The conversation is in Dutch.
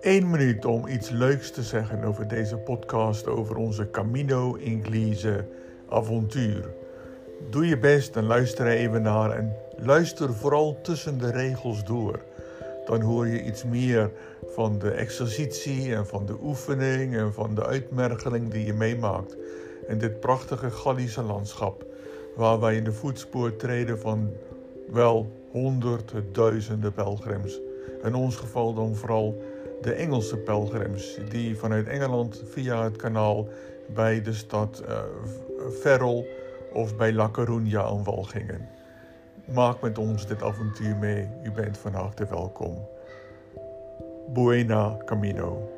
één minuut om iets leuks te zeggen over deze podcast, over onze Camino Inglese avontuur. Doe je best en luister er even naar en luister vooral tussen de regels door. Dan hoor je iets meer van de exercitie en van de oefening en van de uitmergeling die je meemaakt in dit prachtige Gallische landschap, waar wij in de voetspoor treden van wel honderdduizenden pelgrims. In ons geval dan vooral de Engelse pelgrims die vanuit Engeland via het kanaal bij de stad uh, Ferrol of bij La Coruña aan wal gingen. Maak met ons dit avontuur mee. U bent van harte welkom. Buena Camino.